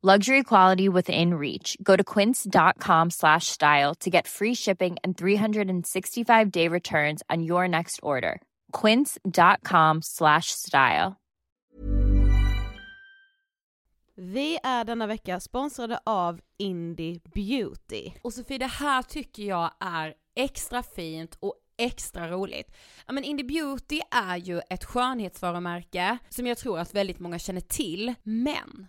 Luxury quality within reach. Go to quince.com slash style to get free shipping and 365 day returns on your next order. Quince.com slash style. Vi är denna vecka sponsrade av Indie Beauty. Och Sofie, det här tycker jag är extra fint och extra roligt. Ja men Indie Beauty är ju ett skönhetsvarumärke som jag tror att väldigt många känner till, men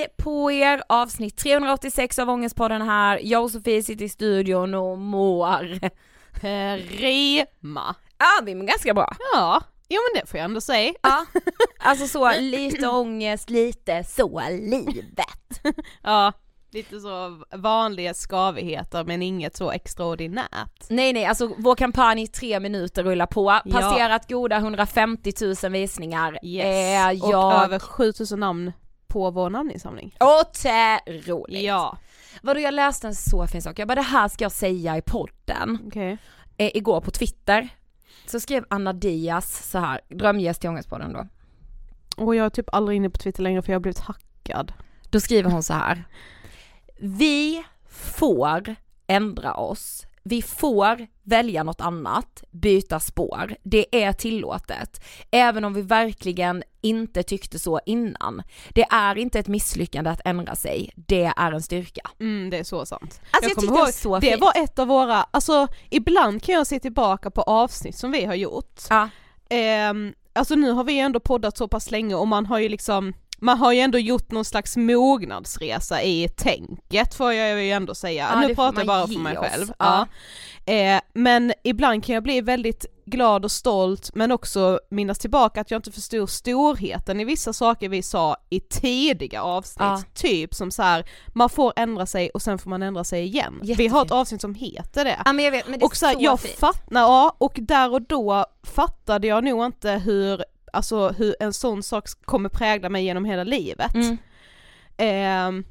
Hej på er! Avsnitt 386 av Ångestpodden här. Jag och Sofie sitter i studion och mår. Prima! Ja, vi mår ganska bra. Ja, jo men det får jag ändå säga. Ja, alltså så lite ångest, lite så livet. Ja, lite så vanliga skavigheter men inget så extraordinärt. Nej nej, alltså vår kampanj tre minuter rullar på, passerat goda 150 000 visningar. Yes. Eh, Och jag... över 7000 namn på vår namninsamling. Otroligt! Ja. Vadå jag läste en så fin sak, jag bara det här ska jag säga i podden. Okej. Eh, igår på Twitter, så skrev Anna Diaz så här, drömgäst i Ångestpodden då. Och jag är typ aldrig inne på Twitter längre för jag har blivit hackad. Då skriver hon så här. Vi får ändra oss. Vi får välja något annat, byta spår. Det är tillåtet. Även om vi verkligen inte tyckte så innan. Det är inte ett misslyckande att ändra sig. Det är en styrka. Mm, det är så sant. Alltså jag, kommer tyckte det var så det var ett av våra, alltså ibland kan jag se tillbaka på avsnitt som vi har gjort. Ja. Ehm, alltså nu har vi ändå poddat så pass länge och man har ju liksom man har ju ändå gjort någon slags mognadsresa i tänket får jag ju ändå säga. Ja, nu pratar jag bara för mig oss. själv. Ja. Eh, men ibland kan jag bli väldigt glad och stolt men också minnas tillbaka att jag inte förstod storheten i vissa saker vi sa i tidiga avsnitt. Ja. Typ som så här, man får ändra sig och sen får man ändra sig igen. Vi har ett Jättefint. avsnitt som heter det. Ja men jag vet, men det Och så, här, så jag fattar, ja och där och då fattade jag nog inte hur, alltså hur en sån sak kommer prägla mig genom hela livet. Mm. Ehm,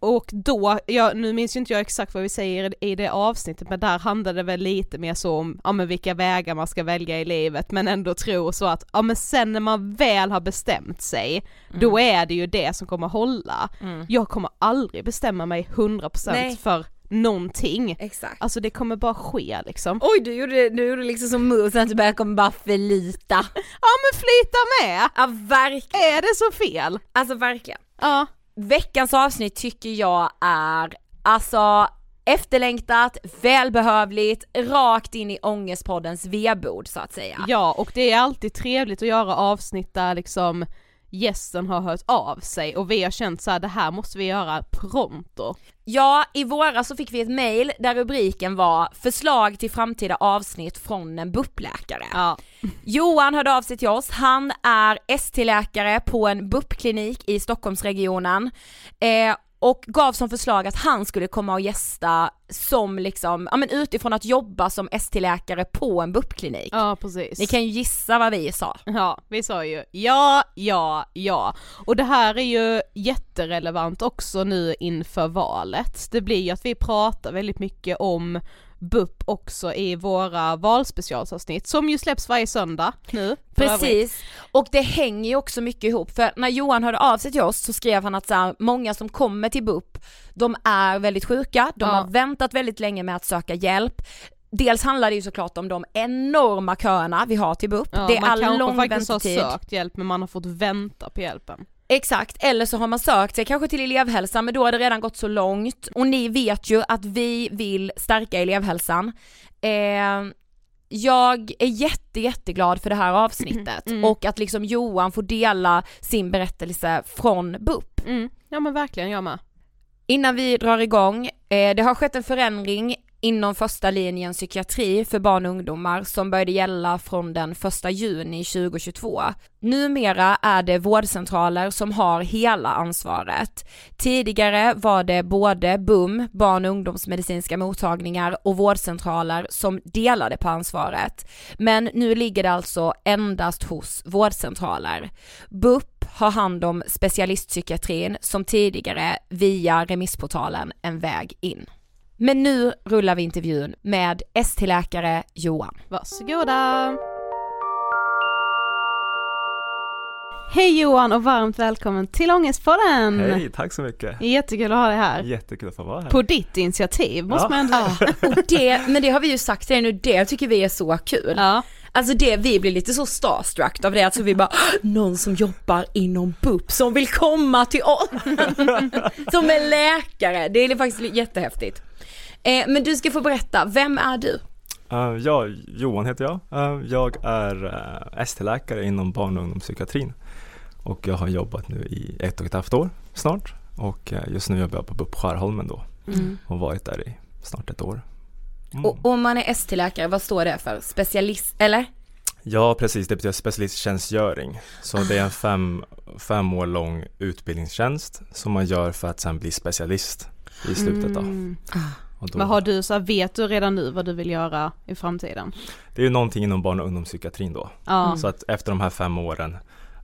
och då, ja, nu minns ju inte jag exakt vad vi säger i det avsnittet men där handlade det väl lite mer så om, ja men vilka vägar man ska välja i livet men ändå tro så att, ja men sen när man väl har bestämt sig, då är det ju det som kommer hålla. Mm. Jag kommer aldrig bestämma mig 100% Nej. för någonting. Exakt. Alltså det kommer bara ske liksom. Oj du gjorde, du gjorde liksom som moves att du bara kommer bara förlita. Ja men flyta med! Ja verkligen. Är det så fel? Alltså verkligen. Ja. Veckans avsnitt tycker jag är, alltså efterlängtat, välbehövligt, rakt in i ångestpoddens vedbord så att säga. Ja och det är alltid trevligt att göra avsnitt där liksom gästen har hört av sig och vi har känt så här: det här måste vi göra pronto. Ja, i våras så fick vi ett mail där rubriken var förslag till framtida avsnitt från en BUP-läkare. Ja. Johan hörde av sig till oss, han är ST-läkare på en BUP-klinik i Stockholmsregionen eh, och gav som förslag att han skulle komma och gästa som liksom, ja men utifrån att jobba som ST-läkare på en BUP-klinik. Ja precis. Ni kan ju gissa vad vi sa. Ja, vi sa ju ja, ja, ja. Och det här är ju jätterelevant också nu inför valet. Det blir ju att vi pratar väldigt mycket om BUP också i våra valspecialsavsnitt som ju släpps varje söndag nu. Precis, och det hänger ju också mycket ihop för när Johan hörde av sig till oss så skrev han att så här, många som kommer till BUP, de är väldigt sjuka, de Ja. har väntat väldigt länge med att söka hjälp. Dels handlar det ju såklart om de enorma köerna vi har till BUP, Ja, det man är kanske lång faktiskt väntetid. har sökt hjälp men man har fått vänta på hjälpen. Exakt, eller så har man sökt sig kanske till elevhälsan men då har det redan gått så långt och ni vet ju att vi vill stärka elevhälsan. Eh, jag är jätte jätteglad för det här avsnittet Mm. och att liksom Johan får dela sin berättelse från BUP. Mm. Ja men verkligen, jag med. Innan vi drar igång, eh, det har skett en förändring inom första linjen psykiatri för barn och ungdomar som började gälla från den 1 juni 2022. Numera är det vårdcentraler som har hela ansvaret. Tidigare var det både BUM, barn och ungdomsmedicinska mottagningar och vårdcentraler som delade på ansvaret. Men nu ligger det alltså endast hos vårdcentraler. BUP har hand om specialistpsykiatrin som tidigare via remissportalen En väg in. Men nu rullar vi intervjun med ST-läkare Johan. Varsågoda! Hej Johan och varmt välkommen till Ångestpodden! Hej, tack så mycket! Jättekul att ha dig här. Jättekul att få vara här. På ditt initiativ måste Ja. man ändå Ja, och det, men det har vi ju sagt till dig nu, det tycker vi är så kul. Ja. Alltså det, vi blir lite så starstruck av det, alltså vi bara, "Åh, någon som jobbar inom BUP som vill komma till oss. som är läkare, det är faktiskt jättehäftigt. Eh, men du ska få berätta, vem är du? Uh, ja, Johan heter jag. Uh, jag är uh, ST-läkare inom barn och ungdomspsykiatrin. Och jag har jobbat nu i ett och ett halvt år snart. Och just nu jobbar jag på BUP Skärholmen då. Och varit där i snart ett år. Mm. Och om man är ST-läkare, vad står det för? Specialist, eller? Ja, precis. Det betyder specialisttjänstgöring. Så det är en fem, fem år lång utbildningstjänst som man gör för att sen bli specialist i slutet då. Mm. Då Vad har du, så vet du redan nu vad du vill göra i framtiden? Det är ju någonting inom barn och ungdomspsykiatrin då. Ja. Så att efter de här fem åren,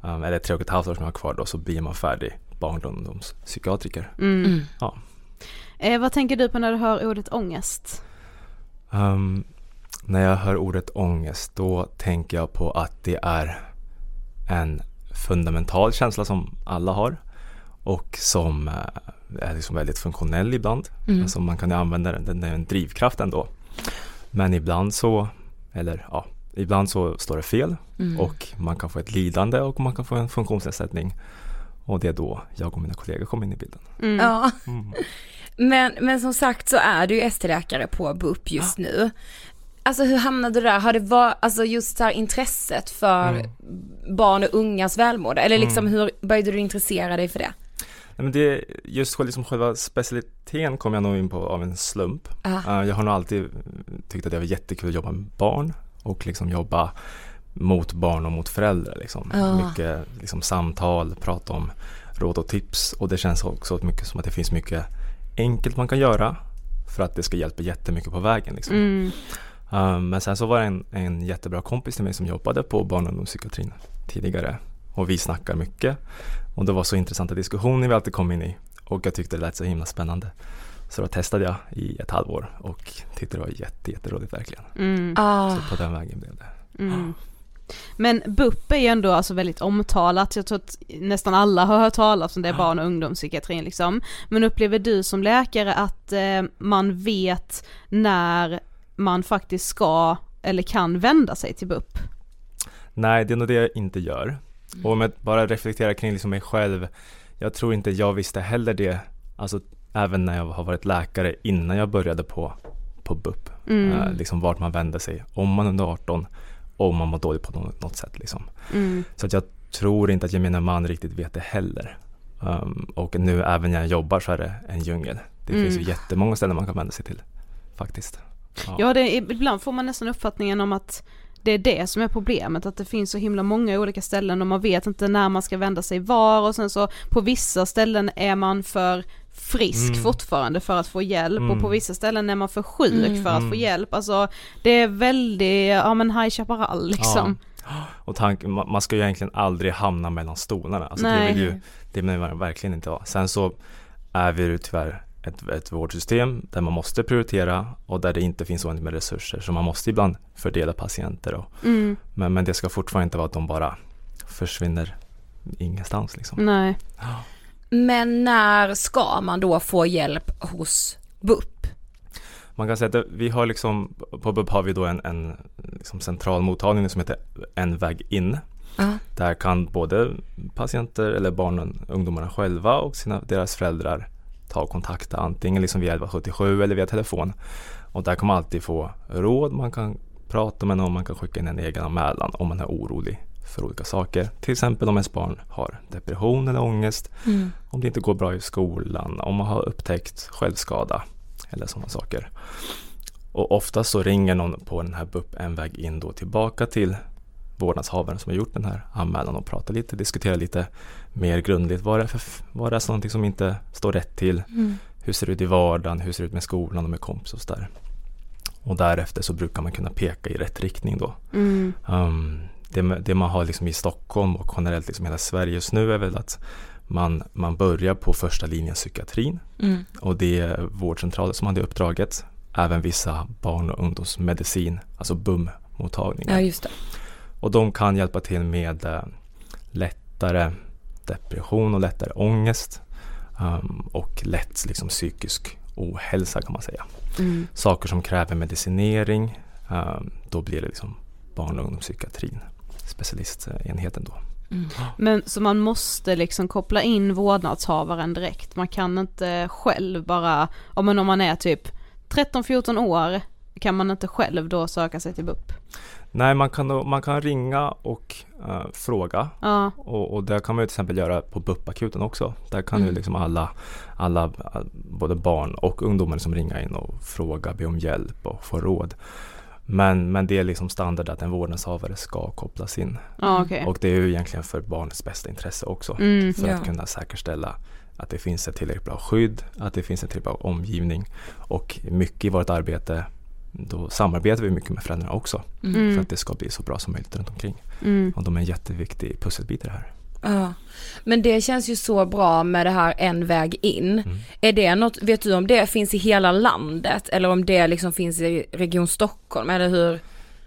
um, eller tre och ett halvt år som jag har kvar då, så blir man färdig barn och ungdomspsykiatriker. Mm. Ja. Eh, vad tänker du på när du hör ordet ångest? Um, när jag hör ordet ångest, då tänker jag på att det är en fundamental känsla som alla har och som eh, är liksom väldigt funktionell ibland. Mm. Alltså man kan ju använda den, den är en drivkraft ändå. Men ibland så, eller ja, ibland så står det fel Mm. och man kan få ett lidande och man kan få en funktionsnedsättning. Och det är då jag och mina kollegor kommer in i bilden. Mm. Ja. Mm. Men, men som sagt så är du ju ST-läkare på BUP just nu. Alltså hur hamnade du där? Har det varit, alltså just så här intresset för Mm. barn och ungas välmående? Eller liksom hur började du intressera dig för det? Nej, men det, just liksom själva specialiteten kom jag nog in på av en slump. Eh, jag har nog alltid tyckt att det var jättekul att jobba med barn och liksom jobba mot barn och mot föräldrar. Liksom. Ja. Mycket liksom, samtal, prata om råd och tips och det känns också mycket som att det finns mycket enkelt man kan göra för att det ska hjälpa jättemycket på vägen. Liksom. Mm. Eh, men sen så var det en, en jättebra kompis till mig som jobbade på barn och ungdomspsykiatrin tidigare och vi snackar mycket och det var så intressanta diskussioner vi alltid kom in i och jag tyckte det lät så himla spännande. Så då testade jag i ett halvår och tyckte det var jätte, jätteroligt verkligen. Mm. Ah. Så på den vägen blev det. Mm. Men BUP är ju ändå alltså väldigt omtalat, jag tror att nästan alla har hört talas om det, barn och ungdomspsykiatrin liksom. Men upplever du som läkare att eh, man vet när man faktiskt ska eller kan vända sig till BUP? Nej, det är nog det jag inte gör. Och om jag bara reflekterar kring liksom mig själv. Jag tror inte jag visste heller det, alltså även när jag har varit läkare innan jag började på, på BUP. Mm. Eh, liksom vart man vänder sig, om man är under 18, om man mår dåligt på något, sätt. Liksom. Mm. Så att jag tror inte att gemene man riktigt vet det heller. Um, och nu även när jag jobbar så är det en djungel. Det Mm. finns ju jättemånga ställen man kan vända sig till faktiskt. Ja, det, ibland får man nästan uppfattningen om att det är det som är problemet, att det finns så himla många olika ställen och man vet inte när man ska vända sig var och sen så på vissa ställen är man för frisk Mm. fortfarande för att få hjälp och Mm. på vissa ställen är man för sjuk Mm. för att få Mm. hjälp, alltså det är väldigt, ja men High Chaparral liksom. Och tanken, man, ska ju egentligen aldrig hamna mellan stolarna. Alltså det Nej. vill ju det vill man verkligen inte vara. Sen så är vi ju tyvärr ett, ett vårdsystem där man måste prioritera och där det inte finns oändligt med resurser. Så man måste ibland fördela patienter. Och, Mm, men, men det ska fortfarande inte vara att de bara försvinner ingenstans liksom. nej. Men när ska man då få hjälp hos BUP? Man kan säga att vi har liksom, på BUP har vi då en, en liksom central mottagning som heter En väg in. Ja. Där kan både patienter eller barnen, ungdomarna själva och sina, deras föräldrar ta och kontakta antingen liksom via 1177 eller via telefon. Och där kan man alltid få råd, man kan prata med någon, man kan skicka in en egen anmälan om man är orolig för olika saker. Till exempel om ens barn har depression eller ångest, Mm. om det inte går bra i skolan, om man har upptäckt självskada eller sådana saker. Och oftast så ringer någon på den här BUP en väg in då tillbaka till vårdnadshavaren som har gjort den här anmälan och pratar lite, diskuterar lite mer grundligt. Vad är det för, vad är det någonting som inte står rätt till? Mm. Hur ser det ut i vardagen? Hur ser det ut med skolan och med kompisar och sådär? Och därefter så brukar man kunna peka i rätt riktning då. Mm. Um, det, det, man har liksom i Stockholm och generellt liksom hela Sverige just nu är väl att man, man börjar på första linjen psykiatrin Mm. och det är vårdcentraler som har det uppdraget. Även vissa barn och ungdomsmedicin, alltså BUM-mottagningar. Ja. Och de kan hjälpa till med eh, lättare depression och lättare ångest um, och lätt liksom, psykisk ohälsa kan man säga. Mm. Saker som kräver medicinering, um, då blir det liksom barn och ungdomspsykiatrin, specialistenheten då. Mm. Men så man måste liksom koppla in vårdnadshavaren direkt. Man kan inte själv bara, ja men om man är typ 13-14 år kan man inte själv då söka sig till BUP. Nej, man kan, man kan ringa och eh, fråga Ja, och, och det kan man ju till exempel göra på BUP-akuten också. Där kan Mm. ju liksom alla, alla, eh, både barn och ungdomar som ringa in och fråga, be om hjälp och få råd. Men, men det är liksom standard att en vårdnadshavare ska kopplas in. ja okej. Och det är ju egentligen för barnets bästa intresse också. Mm. För Ja. att kunna säkerställa att det finns ett tillräckligt bra skydd, att det finns en tillräckligt bra omgivning. Och mycket i vårt arbete, då samarbetar vi mycket med föräldrarna också. För Mm. att det ska bli så bra som möjligt runt omkring. Mm. Och de är en jätteviktig pusselbit i det här. Ja. Men det känns ju så bra med det här en väg in. Mm. Är det något, vet du om det finns i hela landet eller om det liksom finns i Region Stockholm eller hur?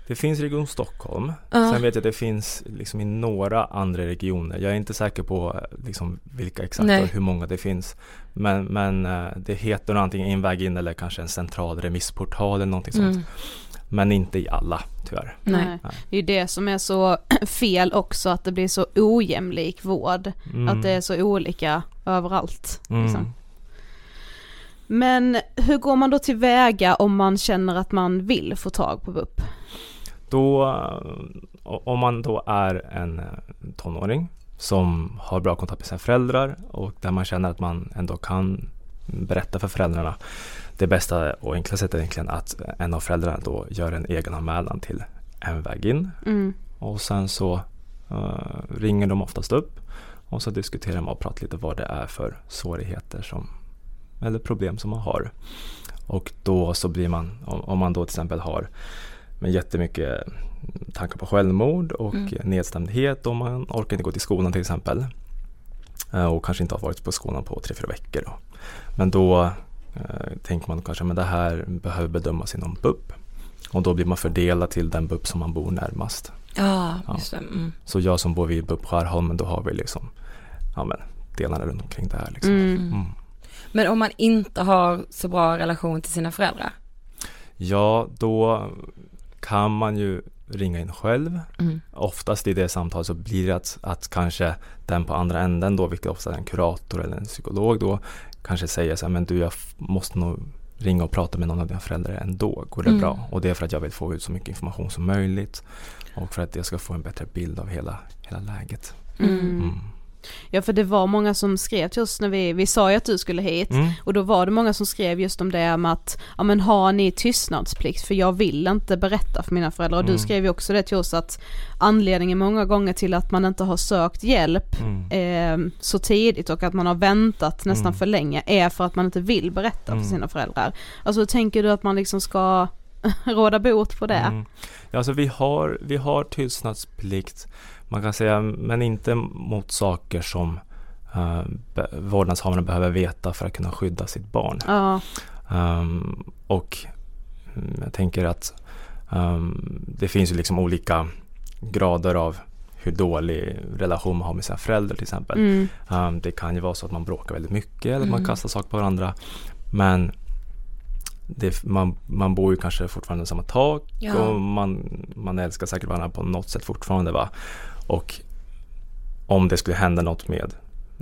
Det finns i Region Stockholm. Ja. Sen vet jag att det finns liksom i några andra regioner. Jag är inte säker på eh, liksom vilka exakt Nej. och hur många det finns. Men, men eh, det heter antingen en väg in eller kanske en central remissportal eller någonting sånt. Men inte i alla tyvärr. Nej. Nej. Det är ju det som är så fel också, att det blir så ojämlik vård. Mm. Att det är så olika överallt. Liksom. Mm. Men hur går man då tillväga om man känner att man vill få tag på BUP? Då, eh, om man då är en eh, tonåring som har bra kontakt med sina föräldrar och där man känner att man ändå kan berätta för föräldrarna. Det bästa och enkla sättet är egentligen att en av föräldrarna då gör en egen anmälan till en väg in Mm. och sen så eh, ringer de oftast upp och så diskuterar man och pratar lite vad det är för svårigheter som eller problem som man har. Och då så blir man, om, om man då till exempel har med jättemycket tankar på självmord och Mm. nedstämdhet och man orkar inte gå till skolan till exempel. eh, Och kanske inte har varit på skolan på tre, fyra veckor. Då. Men då eh, tänker man kanske att det här behöver bedömas inom BUP. Och då blir man fördelad till den BUP som man bor närmast. Ja, Ja. just det. Mm. Så jag som bor vid BUP Skärholmen, då har vi liksom ja, men, delarna runt omkring där. Liksom. Mm. Mm. Men om man inte har så bra relation till sina föräldrar? Ja, då kan man ju ringa in själv. Mm. Oftast i det samtalet så blir det att, att kanske den på andra änden då, vilket ofta är en kurator eller en psykolog då, kanske säger så här, men du jag måste nog ringa och prata med någon av dina föräldrar ändå, går det Mm. bra? Och det är för att jag vill få ut så mycket information som möjligt och för att jag ska få en bättre bild av hela, hela läget. Mm. Mm. Ja för det var många som skrev till oss när vi, vi sa ju att du skulle hit Mm. och då var det många som skrev just om det med att, ja men har ni tystnadsplikt för jag vill inte berätta för mina föräldrar och du Mm. skrev ju också det till oss att anledningen många gånger till att man inte har sökt hjälp Mm. eh, så tidigt och att man har väntat nästan Mm. för länge är för att man inte vill berätta Mm. för sina föräldrar. Alltså tänker du att man liksom ska råda bot på det? Mm. Ja, alltså vi har, vi har tystnadsplikt, man kan säga, men inte mot saker som uh, be, vårdnadshavarna behöver veta för att kunna skydda sitt barn. Ja, Ehm, och mm, jag tänker att ehm, det finns ju liksom olika grader av hur dålig relation man har med sina föräldrar till exempel. mm, Ehm, det kan ju vara så att man bråkar väldigt mycket eller man Mm. kastar saker på varandra. Men det, man, man bor ju kanske fortfarande under samma tak Ja. och man, man älskar säkert varandra på något sätt fortfarande. Va? Och om det skulle hända något med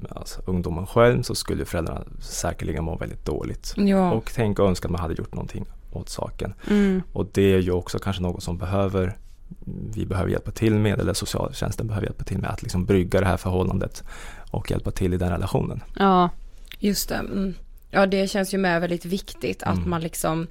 alltså, ungdomen själv så skulle föräldrarna säkerligen må väldigt dåligt. Ja. Och tänka och önska att man hade gjort någonting åt saken. mm, Och det är ju också kanske något som behöver vi behöver hjälpa till med eller socialtjänsten behöver hjälpa till med att liksom brygga det här förhållandet och hjälpa till i den relationen. ja, Just det. Mm. Ja, det känns ju med väldigt viktigt att Mm. man liksom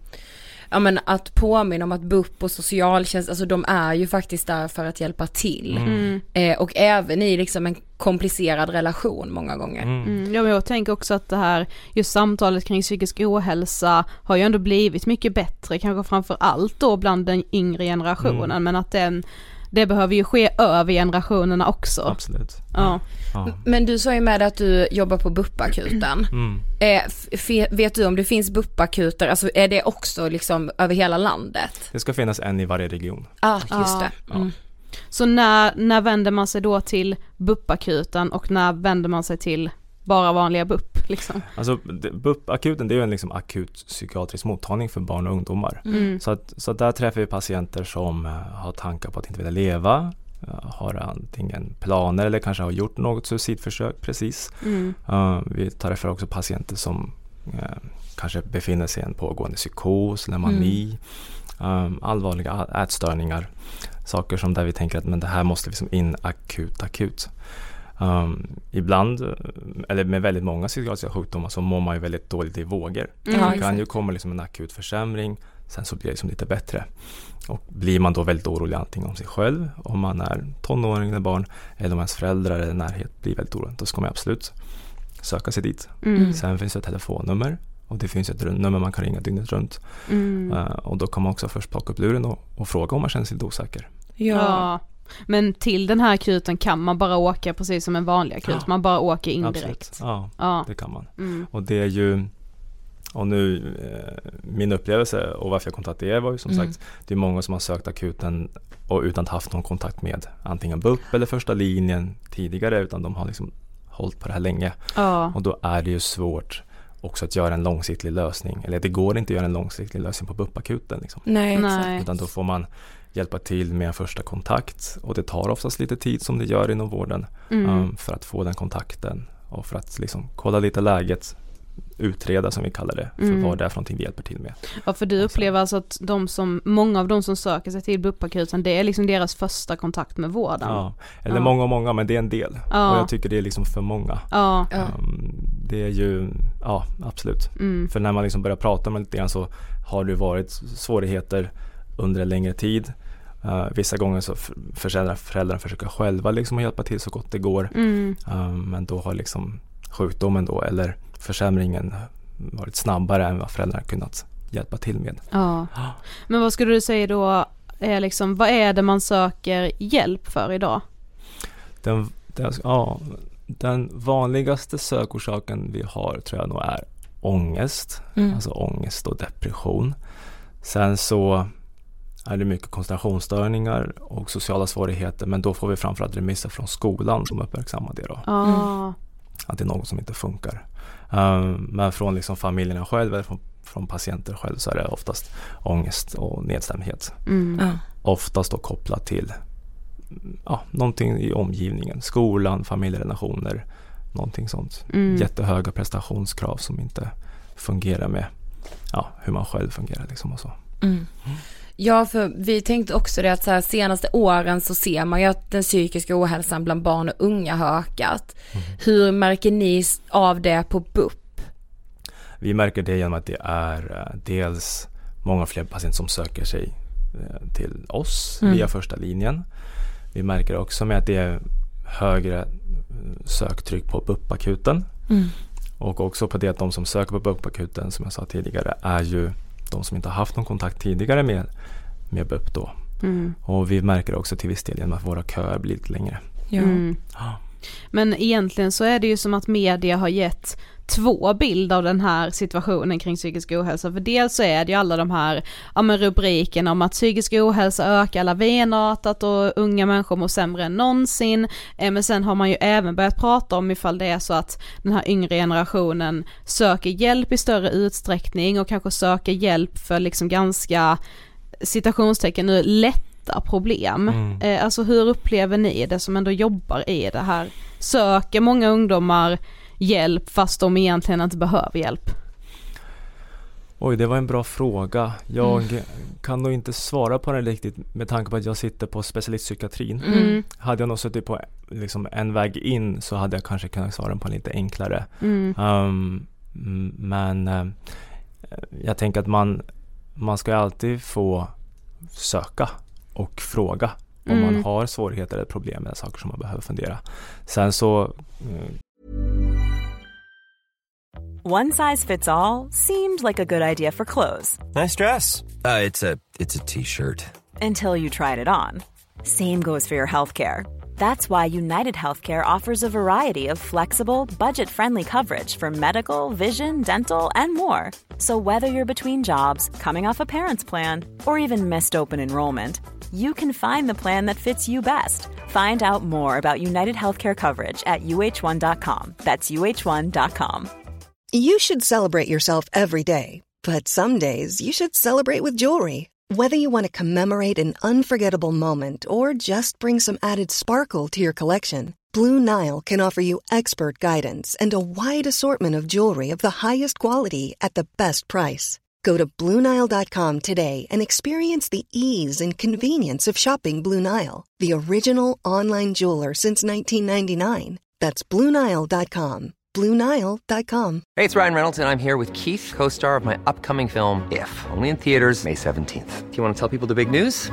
ja men att påminna om att BUP och socialtjänst, alltså de är ju faktiskt där för att hjälpa till. Mm. Eh, och även i liksom en komplicerad relation många gånger. Mm, ja, men jag tänker också att det här, just samtalet kring psykisk ohälsa har ju ändå blivit mycket bättre, kanske framför allt då bland den yngre generationen, Mm. men att den, det behöver ju ske över generationerna också. Absolut. Ja. Ja. Men du sa ju med att du jobbar på BUP-akuten. Mm. Eh, f- f- vet du om det finns BUP-akuter, alltså är det också liksom över hela landet? Det ska finnas en i varje region. Ah, just Ja. det. Mm. Så när, när vänder man sig då till BUP-akuten och när vänder man sig till bara vanliga BUP liksom? Alltså BUP-akuten det är ju en liksom akut psykiatrisk mottagning för barn och ungdomar. Mm. Så, att, så att där träffar vi patienter som eh, har tankar på att inte vilja leva, eh, har antingen planer eller kanske har gjort något suicidförsök precis. Mm. Eh, vi träffar också patienter som eh, kanske befinner sig i en pågående psykos eller mani. eh, allvarliga ä- ätstörningar. Saker som där vi tänker att men det här måste liksom in akut, akut. Um, ibland, eller med väldigt många psykiatriska sjukdomar så mår man ju väldigt dåligt i vågor. Mm. Det kan ju komma liksom en akut försämring, sen så blir det liksom lite bättre. Och blir man då väldigt orolig antingen om sig själv, om man är tonåring eller barn, eller om ens föräldrar eller närhet blir väldigt orolig, då ska man absolut söka sig dit. Mm. Sen finns det ett telefonnummer och det finns ett nummer man kan ringa dygnet runt. Mm. Eh, och då kan man också först plocka upp luren och, och fråga om man känner sig lite osäker. Ja. Men till den här akuten kan man bara åka precis som en vanlig akut, Ja. man bara åker in Absolut. direkt. Ja, Ja. det kan man. Mm. Och det är ju och nu, eh, min upplevelse och varför jag kontaktade er var ju som Mm. sagt, det är många som har sökt akuten och utan att haft någon kontakt med antingen BUP eller första linjen tidigare utan de har liksom hållit på det här länge. Ja. Och då är det ju svårt också att göra en långsiktig lösning. Eller det går inte att göra en långsiktig lösning på BUP-akuten. Liksom. Nej, exakt. Nej. Utan då får man hjälpa till med en första kontakt och det tar oftast lite tid som det gör inom vården Mm. um, för att få den kontakten och för att liksom kolla lite läget, utreda som vi kallar det, för Mm. vad det är för någonting vi hjälper till med. Ja för du upplever alltså att de som, många av de som söker sig till BUP-akuten, det är liksom deras första kontakt med vården? Ja. Eller Ja. många och många, men det är en del. Ja. Och jag tycker det är liksom för många. Ja. Ja. Um, det är ju, ja absolut. Mm. För när man liksom börjar prata med lite grann så har det varit svårigheter under en längre tid. Uh, vissa gånger så f- föräldrar, föräldrar försöker själva liksom att hjälpa till så gott det går. Mm. Um, men då har liksom sjukdomen då eller försämringen varit snabbare än vad föräldrarna kunnat hjälpa till med. Ja. Men vad skulle du säga då, är liksom, vad är det man söker hjälp för idag? Den, den, ja, den vanligaste sökorsaken vi har tror jag nog är ångest. Mm. Alltså ångest och depression. Sen så är det mycket koncentrationsstörningar och sociala svårigheter men då får vi framförallt remisser från skolan som uppmärksammar det då. Ja. Att det är något som inte funkar. Um, men från liksom familjerna själv eller från, från patienter själv så är det oftast ångest och nedstämdhet. Mm. Ja. Oftast då kopplat till mm, ja, någonting i omgivningen. Skolan, familjerelationer, någonting sånt. Mm. Jättehöga prestationskrav som inte fungerar med ja, hur man själv fungerar liksom och så. Mm. Ja, för vi tänkte också det att så här, senaste åren så ser man ju att den psykiska ohälsan bland barn och unga har ökat. Hur märker ni av det på BUP? Vi märker det genom att det är eh, dels många fler patienter som söker sig eh, till oss Mm. via första linjen. Vi märker också med att det är högre eh, söktryck på BUP-akuten Mm. och också på det att de som söker på BUP-akuten som jag sa tidigare är ju de som inte har haft någon kontakt tidigare med, med BUP då. Mm. Och vi märker också till viss del genom att våra köer blir lite längre. Ja. Mm. Men egentligen så är det ju som att media har gett två bilder av den här situationen kring psykisk ohälsa. För dels så är det ju alla de här ja, men rubrikerna om att psykisk ohälsa ökar lavinartat och unga människor mår sämre än någonsin. Eh, men sen har man ju även börjat prata om ifall det är så att den här yngre generationen söker hjälp i större utsträckning och kanske söker hjälp för liksom ganska citationstecken nu lätta problem. Mm. Eh, alltså hur upplever ni det som ändå jobbar i det här? Söker många ungdomar hjälp fast de egentligen inte behöver hjälp? Oj, det var en bra fråga. Jag kan nog inte svara på den riktigt med tanke på att jag sitter på specialistpsykiatrin. Mm. Hade jag nog suttit på liksom en väg in så hade jag kanske kunnat svara på en lite enklare. Mm. Um, mm, men eh, jag tänker att man man ska ju alltid få söka och fråga om man Mm. har svårigheter eller problem med saker som man behöver fundera. Sen så eh, One size fits all seemed like a good idea for clothes Nice dress. Uh, it's a it's a t-shirt. until you tried it on. Same goes for your healthcare. That's why United Healthcare offers a variety of flexible, budget friendly coverage for medical, vision, dental, and more. So, whether you're between jobs, coming off a parent's plan, or even missed open enrollment, you can find the plan that fits you best. Find out more about United Healthcare coverage at uh1.com. That's uh1.com. You should celebrate yourself every day, but some days you should celebrate with jewelry. Whether you want to commemorate an unforgettable moment or just bring some added sparkle to your collection, Blue Nile can offer you expert guidance and a wide assortment of jewelry of the highest quality at the best price. Go to BlueNile.com today and experience the ease and convenience of shopping Blue Nile, the original online jeweler since 1999. That's BlueNile.com. BlueNile.com. Hey, it's Ryan Reynolds, and I'm here with Keith, co star of my upcoming film, If, only in theaters, May 17th. Do you want to tell people the big news?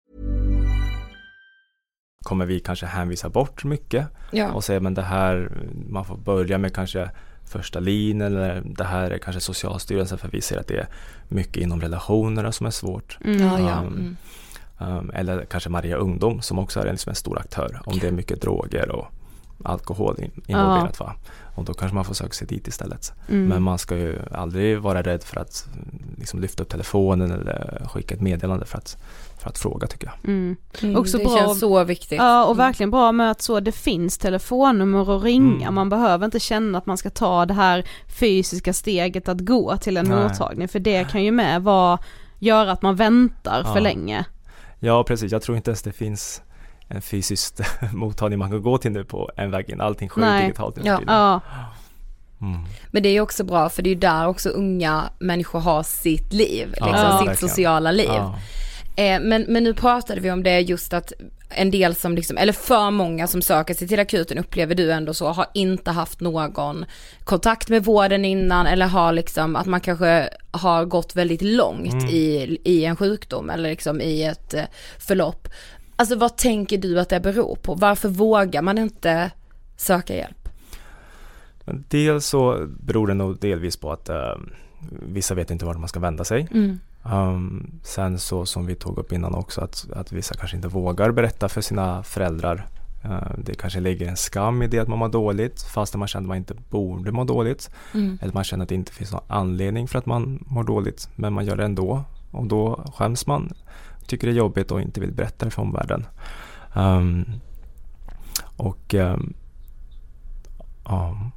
Kommer vi kanske hänvisa bort mycket Ja. och säga men det här, man får börja med kanske första linjen eller det här är kanske Socialstyrelsen för vi ser att det är mycket inom relationerna som är svårt. Ja, ja. Um, Mm. um, eller kanske Maria Ungdom som också är en, liksom en stor aktör om det är mycket droger och alkohol in, involverat. Va? Och då kanske man får söka sig dit istället. Mm. Men man ska ju aldrig vara rädd för att mm, liksom, lyfta upp telefonen eller skicka ett meddelande för att, för att fråga tycker jag. Mm. Mm, Också det bra- känns så viktigt. Ja och verkligen bra med att så det finns telefonnummer att ringa, Mm. man behöver inte känna att man ska ta det här fysiska steget att gå till en Nej. mottagning för det kan ju med vara, göra att man väntar för Ja. länge. Ja precis, jag tror inte ens det finns en fysisk mottagning man kan gå till nu på en väg in. Allting sker Nej. digitalt nu Ja. Ja, Mm. Men det är också bra för det är där också unga människor har sitt liv, liksom Ja, sitt verkligen. sociala liv. Ja. Eh, men, men nu pratade vi om det just att en del som liksom, eller för många som söker sig till akuten upplever du ändå så, har inte haft någon kontakt med vården innan eller har liksom att man kanske har gått väldigt långt Mm. i, i en sjukdom eller liksom i ett eh, förlopp. Alltså vad tänker du att det beror på? Varför vågar man inte söka hjälp? Dels så beror det nog delvis på att eh, vissa vet inte vart man ska vända sig. Mm. Um, sen så som vi tog upp innan också att, att vissa kanske inte vågar berätta för sina föräldrar. Uh, det kanske ligger en skam i det att man mår dåligt fast man känner att man inte borde må dåligt. Mm. Eller man känner att det inte finns någon anledning för att man mår dåligt men man gör det ändå. Och då skäms man, tycker det är jobbigt och inte vill berätta det för omvärlden. Um, och um, ja.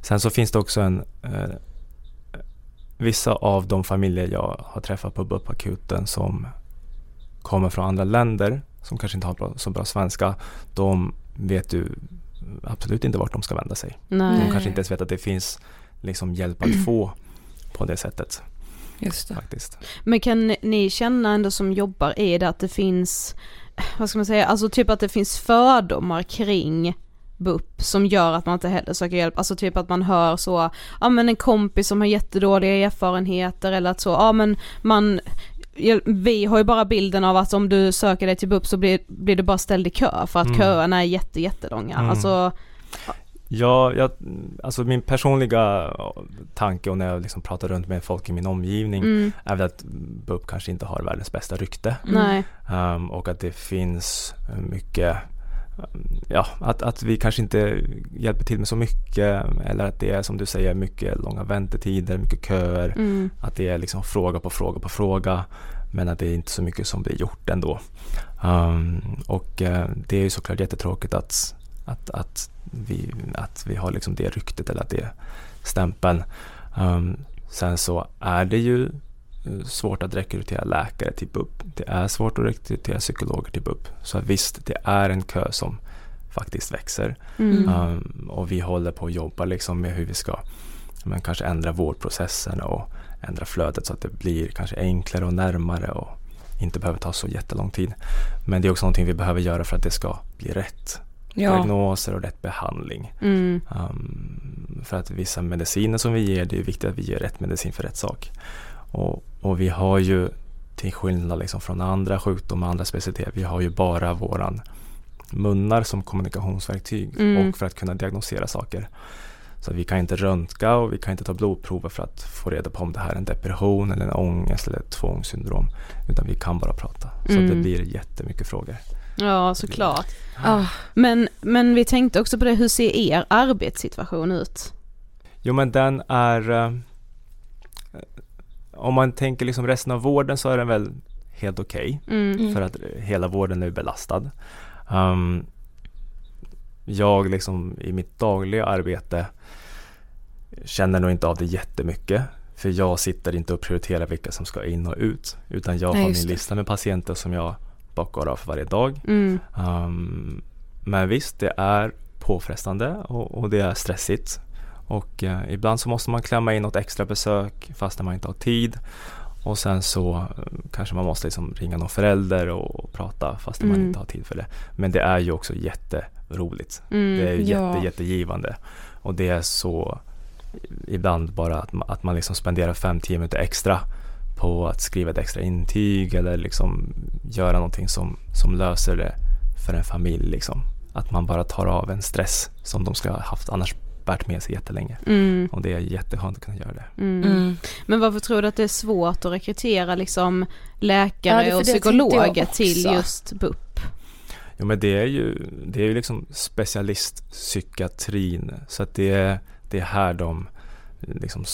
Sen så finns det också en eh, Vissa av de familjer jag har träffat på BUP-akuten som kommer från andra länder som kanske inte har bra, så bra svenska. De vet ju absolut inte vart de ska vända sig. nej. De kanske inte ens vet att det finns liksom hjälp att få på det sättet Just det. faktiskt. Men kan ni känna ändå som jobbar i det att det finns, vad ska man säga, alltså typ att det finns fördomar kring BUP som gör att man inte heller söker hjälp, alltså typ att man hör så, ja men en kompis som har jättedåliga erfarenheter eller att så, ja men man vi har ju bara bilden av att om du söker dig till BUP så blir, blir du bara ställd i kö för att Mm. köerna är jätte, jättelånga. Mm. Alltså, Ja, jag, alltså min personliga tanke och när jag liksom pratar runt med folk i min omgivning mm, är väl att BUP kanske inte har världens bästa rykte. nej, Um, och att det finns mycket Ja, att, att vi kanske inte hjälper till med så mycket eller att det är som du säger mycket långa väntetider, mycket köer. mm, Att det är liksom fråga på fråga på fråga men att det är inte så mycket som blir gjort ändå. Um, och uh, det är ju såklart jättetråkigt att, att, att, vi, att vi har liksom det ryktet eller att det är stämpeln. Um, sen så är det ju eh, svårt att rekrytera läkare till BUP. Det är svårt att rekrytera psykologer till BUP. Så visst, det är en kö som faktiskt växer. Mm. Um, och vi håller på att jobba liksom med hur vi ska men kanske ändra vårdprocessen och ändra flödet så att det blir kanske enklare och närmare och inte behöver ta så jättelång tid. Men det är också någonting vi behöver göra för att det ska bli rätt Ja. diagnoser och rätt behandling. Mm. Um, för att vissa mediciner som vi ger, det är viktigt att vi ger rätt medicin för rätt sak. Och, och vi har ju till skillnad liksom från andra sjukdomar, andra specialiteter, vi har ju bara våran munnar som kommunikationsverktyg Mm. och för att kunna diagnosera saker. Så vi kan inte röntga och vi kan inte ta blodprover för att få reda på om det här är en depression eller en ångest eller ett tvångssyndrom. Utan vi kan bara prata. Så Mm. det blir jättemycket frågor. Ja, såklart. Ah, Men, men vi tänkte också på det, hur ser er arbetssituation ut? Jo men den är eh, Om man tänker liksom resten av vården så är den väl helt okej Mm. Mm. för att hela vården är belastad. Um, jag liksom i mitt dagliga arbete känner nog inte av det jättemycket. För jag sitter inte och prioriterar vilka som ska in och ut. Utan jag Nej, har min lista med patienter som jag bockar av varje dag. Mm. Um, men visst, det är påfrestande och, och det är stressigt. Och eh, ibland så måste man klämma in något extra besök fast man inte har tid. Och sen så eh, kanske man måste liksom ringa någon förälder och, prata fast man Mm. inte har tid för det. Men det är ju också jätteroligt. Mm. Det är Ja. jätte, jättegivande. Och det är så ibland bara att man, att man liksom spenderar 5-10 minuter extra på att skriva ett extra intyg eller liksom göra någonting som, som löser det för en familj. Liksom. Att man bara tar av en stress som de ska ha haft annars bärt med sig jättelänge. Mm. Och det är jätteskönt att kunna göra det. Mm. mm. Men varför tror du att det är svårt att rekrytera liksom läkare Ja, och psykologer till just BUP? Jo men det är ju, det är ju liksom specialistpsykiatrin så att det är, det är här de liksom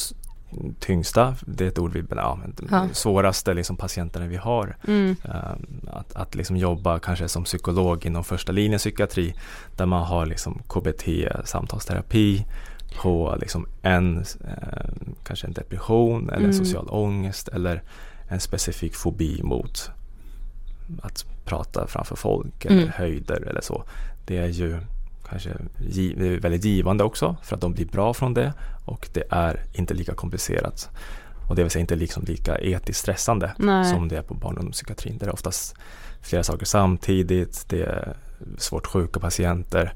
tyngsta, det är ett ord vi ja, Ja. svåraste liksom patienterna vi har. Mm. Um, att, att liksom jobba kanske som psykolog inom första linjen psykiatri där man har liksom KBT, samtalsterapi på liksom en, eh, kanske en depression eller Mm. social ångest eller en specifik fobi mot att prata framför folk eller Mm. höjder eller så. Det är ju kanske väldigt givande också för att de blir bra från det och det är inte lika komplicerat. Och det vill säga inte liksom lika etiskt stressande Nej. som det är på barn och ungdomspsykiatrin. Där det är oftast flera saker samtidigt, det är svårt sjuka patienter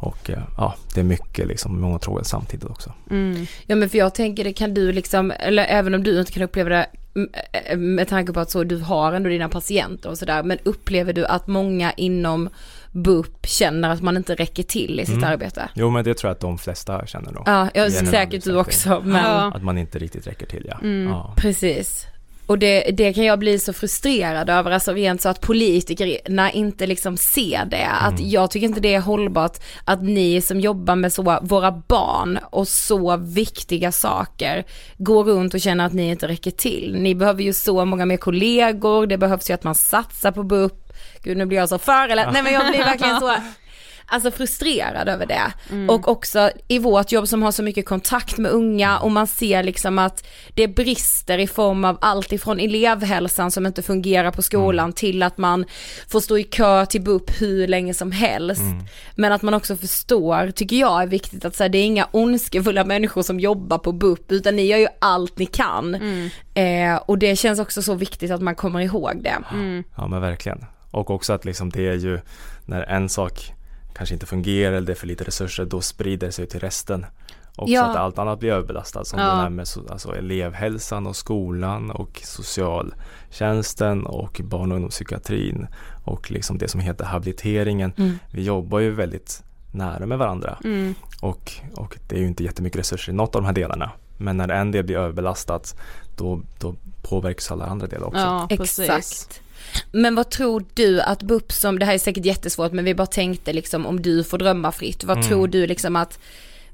och eh, ja, det är mycket liksom, många trådar samtidigt också. Mm. Ja men för jag tänker det kan du liksom, eller även om du inte kan uppleva det eh, med tanke på att så du har ändå dina patienter och sådär, men upplever du att många inom BUP känner att man inte räcker till i sitt Mm. arbete? Jo men det tror jag att de flesta känner nog. Ja, jag säkert du också, men Ja. Att man inte riktigt räcker till ja. Mm. ja. precis. Och det, det kan jag bli så frustrerad över, alltså rent så att politikerna inte liksom ser det. Att Mm. jag tycker inte det är hållbart att ni som jobbar med så, våra barn och så viktiga saker går runt och känner att ni inte räcker till. Ni behöver ju så många mer kollegor, det behövs ju att man satsar på BUP. Gud nu blir jag så för eller, nej men jag blir verkligen så Alltså frustrerad över det. Och också i vårt jobb som har så mycket kontakt med unga och man ser liksom att det brister i form av allt ifrån elevhälsan som inte fungerar på skolan till att man får stå i kö till BUP hur länge som helst. Men att man också förstår, tycker jag är viktigt att säga det är inga ondskefulla människor som jobbar på BUP utan ni gör ju allt ni kan. Eh, och det känns också så viktigt att man kommer ihåg det. Ja men verkligen. Och också att liksom det är ju när en sak kanske inte fungerar eller det är för lite resurser då sprider det sig till resten. Också Ja. att allt annat blir överbelastat som Ja. det här med alltså elevhälsan och skolan och socialtjänsten och barn och ungdomspsykiatrin och liksom det som heter habiliteringen. Mm. Vi jobbar ju väldigt nära med varandra Mm. och, och det är ju inte jättemycket resurser i något av de här delarna. Men när en del blir överbelastat då, då påverkas alla andra delar också. Ja, precis. Exakt. Men vad tror du att BUP som, det här är säkert jättesvårt men vi bara tänkte liksom om du får drömma fritt, vad Mm. tror du liksom att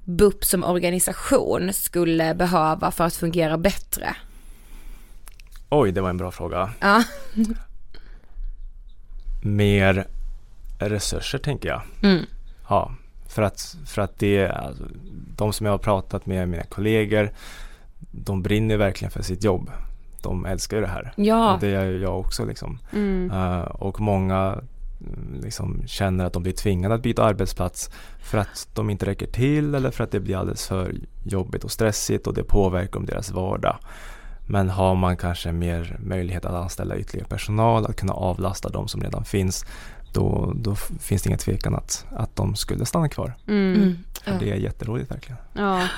BUP som organisation skulle behöva för att fungera bättre? Oj, det var en bra fråga. Ja. Mer resurser tänker jag. Mm. Ja, för att, för att det, alltså, de som jag har pratat med, mina kollegor, de brinner verkligen för sitt jobb. De älskar ju det här. Ja. Och det gör ju jag också liksom. Mm. Eh, och många mm, liksom känner att de blir tvingade att byta arbetsplats för att de inte räcker till eller för att det blir alldeles för jobbigt och stressigt och det påverkar om deras vardag. Men har man kanske mer möjlighet att anställa ytterligare personal, att kunna avlasta de som redan finns, då, då finns det ingen tvekan att, att de skulle stanna kvar. Mm. Mm. För Det är jätteroligt verkligen. Ja.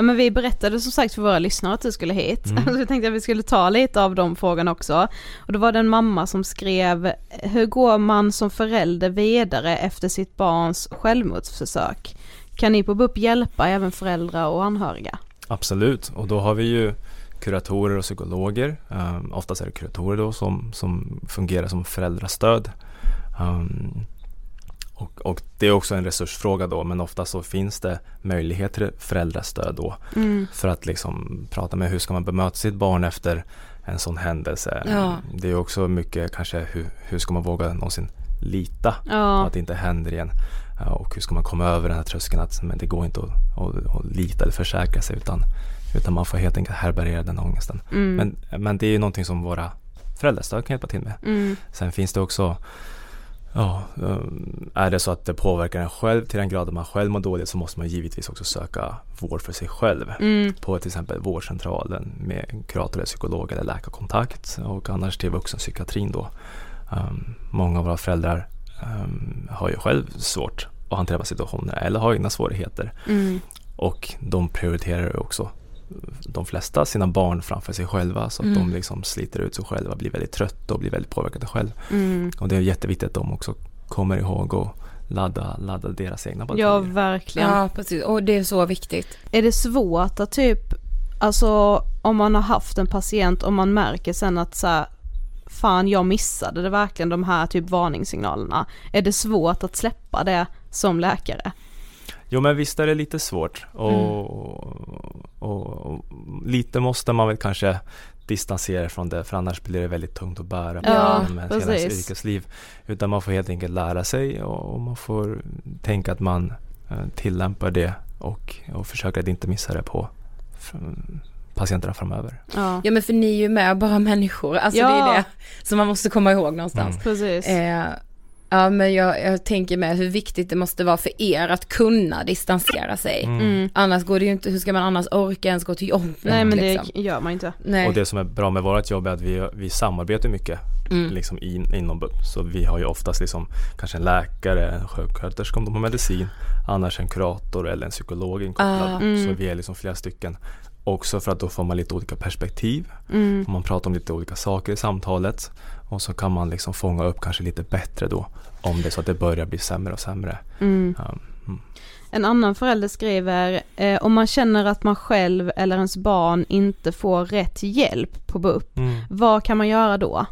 Ja men vi berättade som sagt för våra lyssnare att du skulle hit. Mm. Så vi tänkte att vi skulle ta lite av de frågorna också. Och då var det en mamma som skrev, hur går man som förälder vidare efter sitt barns självmordsförsök? Kan ni på BUP hjälpa även föräldrar och anhöriga? Absolut, och då har vi ju kuratorer och psykologer. Um, oftast är det kuratorer då som, som fungerar som föräldrastöd. Um, och, och det är också en resursfråga då, men ofta så finns det möjlighet till föräldrastöd då. Mm. För att liksom prata med hur ska man bemöta sitt barn efter en sån händelse. Ja. Det är också mycket kanske hur, hur ska man våga någonsin lita på Ja, att det inte händer igen. Och hur ska man komma över den här tröskeln att men det går inte att, att, att lita eller försäkra sig utan, utan man får helt enkelt härbärgera den ångesten. mm. Men, men det är ju någonting som våra föräldrastöd kan hjälpa till med. mm. Sen finns det också Ja, um, är det så att det påverkar en själv till den grad att man själv mår dåligt så måste man givetvis också söka vård för sig själv. Mm. På till exempel vårdcentralen med kurator eller psykolog eller läkarkontakt och annars till vuxenpsykiatrin då. Um, många av våra föräldrar um, har ju själv svårt att hantera situationer eller har egna svårigheter. Mm. Och de prioriterar också de flesta sina barn framför sig själva så att Mm. de liksom sliter ut sig själva, blir väldigt trötta och blir väldigt påverkade själv. Mm. Och det är jätteviktigt att de också kommer ihåg och ladda, ladda deras egna Ja bataljer. verkligen. Ja, precis. Och det är så viktigt. Är det svårt att typ, alltså om man har haft en patient och man märker sen att så här, fan jag missade det verkligen de här typ varningssignalerna. Är det svårt att släppa det som läkare? Jo men visst är det lite svårt och, Mm. och, och lite måste man väl kanske distansera från det för annars blir det väldigt tungt att bära på Ja, ett- hela precis. yrkesliv. Utan man får helt enkelt lära sig och, och man får tänka att man eh, tillämpar det och, och försöker att inte missa det på patienterna framöver. Ja, Ja men för ni är ju med bara människor, alltså Ja. det är det som man måste komma ihåg någonstans. Mm. precis. Eh, ja men jag, jag tänker med hur viktigt det måste vara för er att kunna distansera sig. Mm. Annars går det ju inte, hur ska man annars orka ens gå till jobbet Nej men liksom? det gör man inte. Nej. Och det som är bra med vårt jobb är att vi, vi samarbetar mycket Mm. liksom in, inom BUP. Så vi har ju oftast liksom kanske en läkare, en sjuksköterska om de har medicin, annars en kurator eller en psykolog inkopplad. Ah, mm. Så vi är liksom flera stycken. Också för att då får man lite olika perspektiv. Mm. Man pratar om lite olika saker i samtalet och så kan man liksom fånga upp kanske lite bättre då om det är så att det börjar bli sämre och sämre. Mm. Mm. En annan förälder skriver, eh, om man känner att man själv eller ens barn inte får rätt hjälp på BUP, Mm. vad kan man göra då?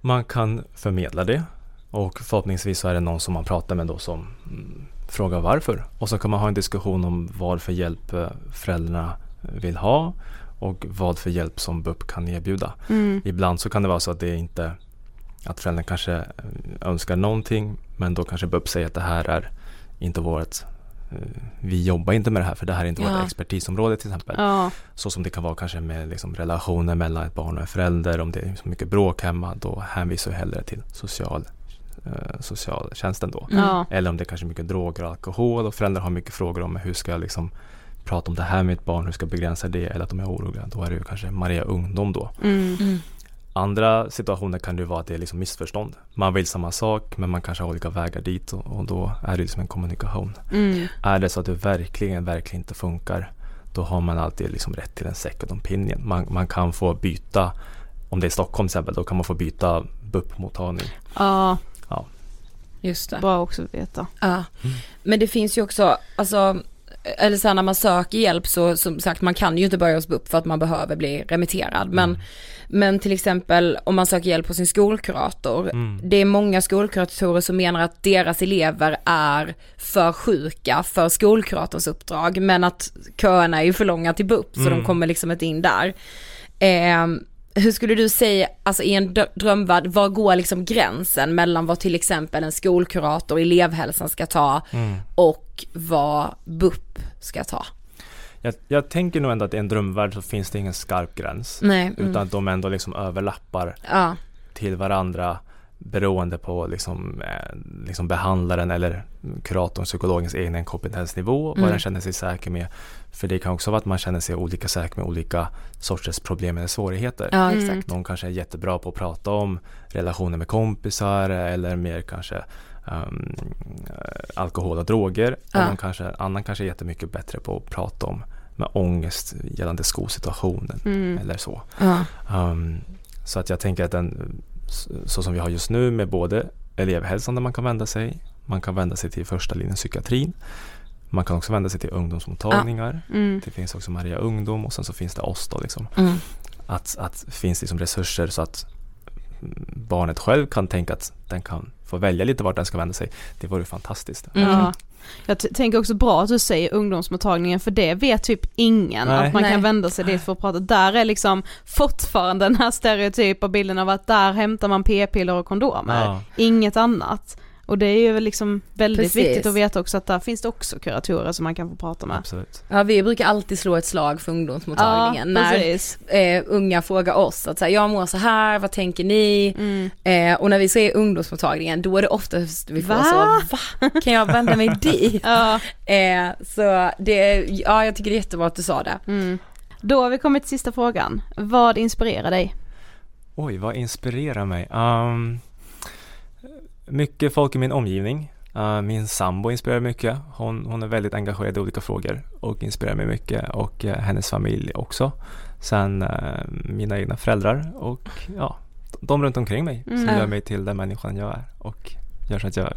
Man kan förmedla det och förhoppningsvis så är det någon som man pratar med då som frågar varför. Och så kan man ha en diskussion om vad för hjälp eh, föräldrarna vill ha och vad för hjälp som BUP kan erbjuda. Mm. Ibland så kan det vara så att det inte att föräldrarna kanske eh, önskar någonting men då kanske BUP säger att det här är inte vårt eh, vi jobbar inte med det här för det här är inte Ja. vårt expertisområde till exempel. Ja, Så som det kan vara kanske med liksom relationer mellan ett barn och en förälder. Om det är så mycket bråk hemma då hänvisar vi hellre till social, eh, socialtjänsten då. Mm. Eller om det är kanske mycket droger och alkohol och föräldrar har mycket frågor om hur ska jag liksom prata om det här med ett barn, hur ska jag begränsa det eller att de är oroliga. Då är det ju kanske Maria Ungdom då. mm. Mm. Andra situationer kan det ju vara att det är liksom missförstånd. Man vill samma sak men man kanske har olika vägar dit och, och då är det liksom en kommunikation. Mm. Är det så att det verkligen, verkligen inte funkar då har man alltid liksom rätt till en second opinion. Man, man kan få byta, om det är Stockholm till exempel, då kan man få byta BUP-mottagning. ja, Just det. bra också att veta. Ja. Men det finns ju också, alltså, eller så här, när man söker hjälp så som sagt man kan ju inte börja hos BUP för att man behöver bli remitterad. Men, Mm. men till exempel om man söker hjälp hos sin skolkurator. Mm. Det är många skolkuratorer som menar att deras elever är för sjuka för skolkuratorns uppdrag. Men att köerna är ju för långa till BUP så Mm. de kommer liksom inte in där. Ehm, hur skulle du säga, alltså i en drömvärld, var går liksom gränsen mellan vad till exempel en skolkurator, elevhälsan ska ta Mm. och vad BUP ska ta? Jag, jag tänker nog ändå att i en drömvärld så finns det ingen skarp gräns. Nej. Mm. Utan att de ändå liksom överlappar Ja. till varandra. Beroende på liksom, eh, liksom behandlaren eller kuratorn, psykologens egen kompetensnivå, vad Mm. den känner sig säker med. För det kan också vara att man känner sig olika säker med olika sorters problem eller svårigheter. Ja Mm. exakt. Någon kanske är jättebra på att prata om relationer med kompisar eller mer kanske um, alkohol och droger. Ja. Och någon kanske, annan kanske är jättemycket bättre på att prata om med ångest gällande skolsituationen Mm. eller så. Ja. Um, så att jag tänker att den, så som vi har just nu med både elevhälsan där man kan vända sig, man kan vända sig till första linjen psykiatrin, man kan också vända sig till ungdomsmottagningar, Mm. det finns också Maria Ungdom och sen så finns det oss då liksom. Mm. Att, att finns liksom resurser så att barnet själv kan tänka att den kan få välja lite vart den ska vända sig. Det vore fantastiskt. Mm. Ja. Jag tänker också bra att du säger ungdomsmottagningen för det vet typ ingen Nej. att man Nej. kan vända sig dit för att prata. Där är liksom fortfarande den här stereotypa bilden av att där hämtar man p-piller och kondomer. Ja. Inget annat. Och det är ju liksom väldigt Precis. viktigt att veta också att där finns det också kuratorer som man kan få prata med. Absolut. Ja vi brukar alltid slå ett slag för ungdomsmottagningen Ja, när eh, unga frågar oss att säga jag mår så här, vad tänker ni? Mm. Eh, och när vi säger ungdomsmottagningen då är det oftast vi får Va? så, va? Kan jag vända mig dit? Ja. Eh, så det, ja jag tycker det är jättebra att du sa det. Mm. Då har vi kommit till sista frågan. Vad inspirerar dig? Oj, vad inspirerar mig? Um, mycket folk i min omgivning. Uh, min sambo inspirerar mycket. Hon, hon är väldigt engagerad i olika frågor och inspirerar mig mycket och eh, hennes familj också. Sen eh, mina egna föräldrar och ja, de runt omkring mig som Mm. gör mig till den människan jag är och gör så att jag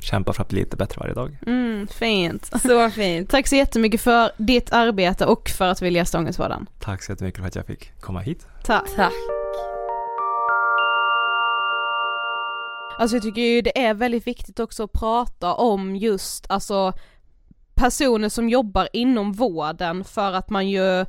kämpar för att bli lite bättre varje dag. Mm, fint. Så fint. Tack så jättemycket för ditt arbete och för att vilja gästa Ångestpodden. Tack så jättemycket för att jag fick komma hit. Tack. Tack. Alltså jag tycker ju det är väldigt viktigt också att prata om just alltså personer som jobbar inom vården för att man ju,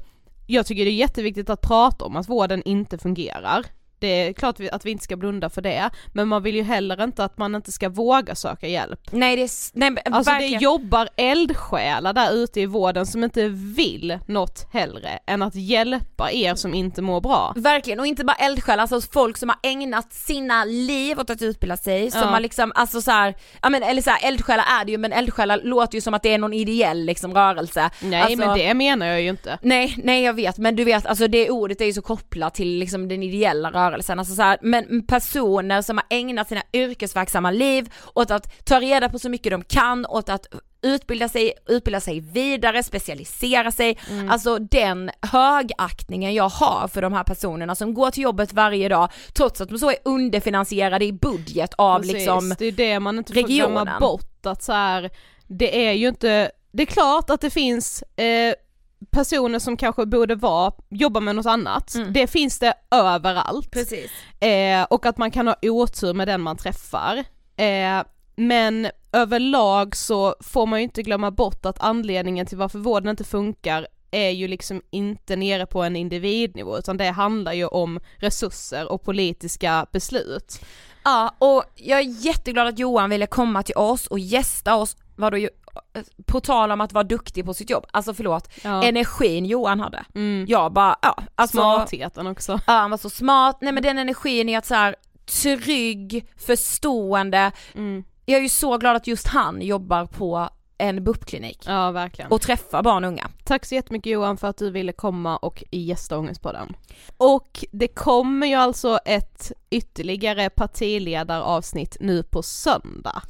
jag tycker det är jätteviktigt att prata om att vården inte fungerar. Det är klart att vi inte ska blunda för det, men man vill ju heller inte att man inte ska våga söka hjälp. Nej det är, nej, men Alltså verkligen. det jobbar eldsjälar där ute i vården som inte vill något hellre än att hjälpa er som inte mår bra. Verkligen, och inte bara eldsjälar, alltså folk som har ägnat sina liv åt att utbilda sig, som Ja. har liksom, alltså så här, ja men eller så här, eldsjälar är det ju men eldsjälar låter ju som att det är någon ideell liksom rörelse. Nej alltså, men det menar jag ju inte. Nej, nej jag vet men du vet alltså det ordet är ju så kopplat till liksom den ideella rörelsen, alltså så här, men personer som har ägnat sina yrkesverksamma liv åt att ta reda på så mycket de kan, åt att utbilda sig, utbilda sig vidare, specialisera sig, alltså den högaktningen jag har för de här personerna som går till jobbet varje dag trots att de så är underfinansierade i budget av Precis, liksom det är det man inte får glömma bort att så här, det är ju inte, det är klart att det finns eh, personer som kanske borde vara, jobba med något annat, Mm. det finns det överallt. Precis. Eh, och att man kan ha otur med den man träffar. Eh, men överlag så får man ju inte glömma bort att anledningen till varför vården inte funkar är ju liksom inte nere på en individnivå utan det handlar ju om resurser och politiska beslut. Ja, och jag är jätteglad att Johan ville komma till oss och gästa oss, vadå, på tal om att vara duktig på sitt jobb, alltså förlåt, Ja. energin Johan hade. Mm. Jag bara, ja, alltså, Smartheten också. ja han var så smart, nej men den energin i att så här trygg, förstående, Mm. jag är ju så glad att just han jobbar på en BUP-klinik Ja verkligen. och träffar barn och unga. Tack så jättemycket Johan för att du ville komma och gästa Ångestpodden. Och det kommer ju alltså ett ytterligare partiledaravsnitt nu på söndag.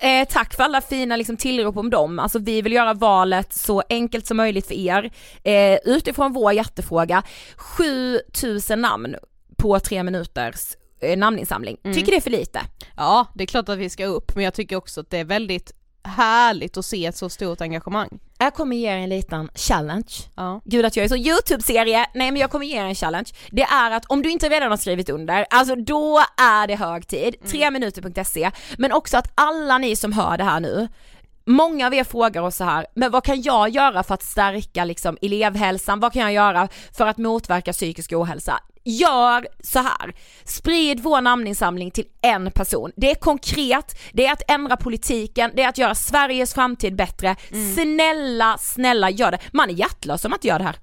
Eh, tack för alla fina liksom, tillrop om dem, alltså vi vill göra valet så enkelt som möjligt för er. Eh, utifrån vår hjärtefråga, 7000 namn på tre minuters eh, namninsamling. Mm. Tycker det är för lite? Ja, det är klart att vi ska upp, men jag tycker också att det är väldigt härligt att se ett så stort engagemang. Jag kommer ge er en liten challenge. Ja. Gud att jag är så YouTube-serie, nej men jag kommer ge er en challenge. Det är att om du inte redan har skrivit under, alltså då är det hög tid, 3minuter.se, men också att alla ni som hör det här nu, Många av er frågar oss så här, men vad kan jag göra för att stärka liksom elevhälsan? Vad kan jag göra för att motverka psykisk ohälsa? Gör så här. sprid vår namninsamling till en person. Det är konkret, det är att ändra politiken, det är att göra Sveriges framtid bättre. Snälla, snälla gör det. Man är hjärtlös om man inte gör det här.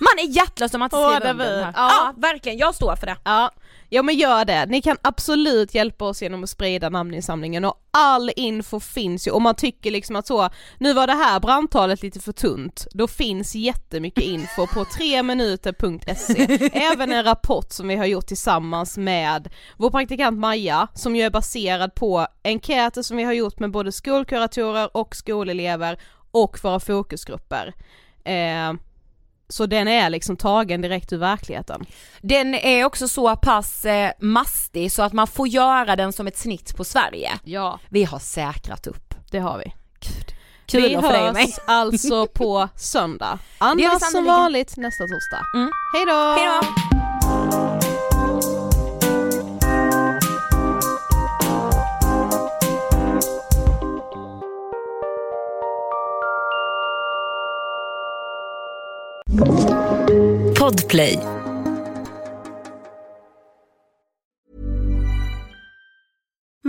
Man är hjärtlös om Åh, skriver under den här. Ja. Ja. verkligen, jag står för det. Ja. Ja men gör det, ni kan absolut hjälpa oss genom att sprida namninsamlingen och all info finns ju, om man tycker liksom att så, nu var det här brandtalet lite för tunt, då finns jättemycket info på 3minuter.se, även en rapport som vi har gjort tillsammans med vår praktikant Maja, som ju är baserad på enkäter som vi har gjort med både skolkuratorer och skolelever och våra fokusgrupper. Eh, så den är liksom tagen direkt ur verkligheten. Den är också så pass eh, mastig så att man får göra den som ett snitt på Sverige. Ja. Vi har säkrat upp. Det har vi. Kul vi att hörs mig. alltså på söndag. Annars som vanligt nästa torsdag. Mm. Hej då! Podplay.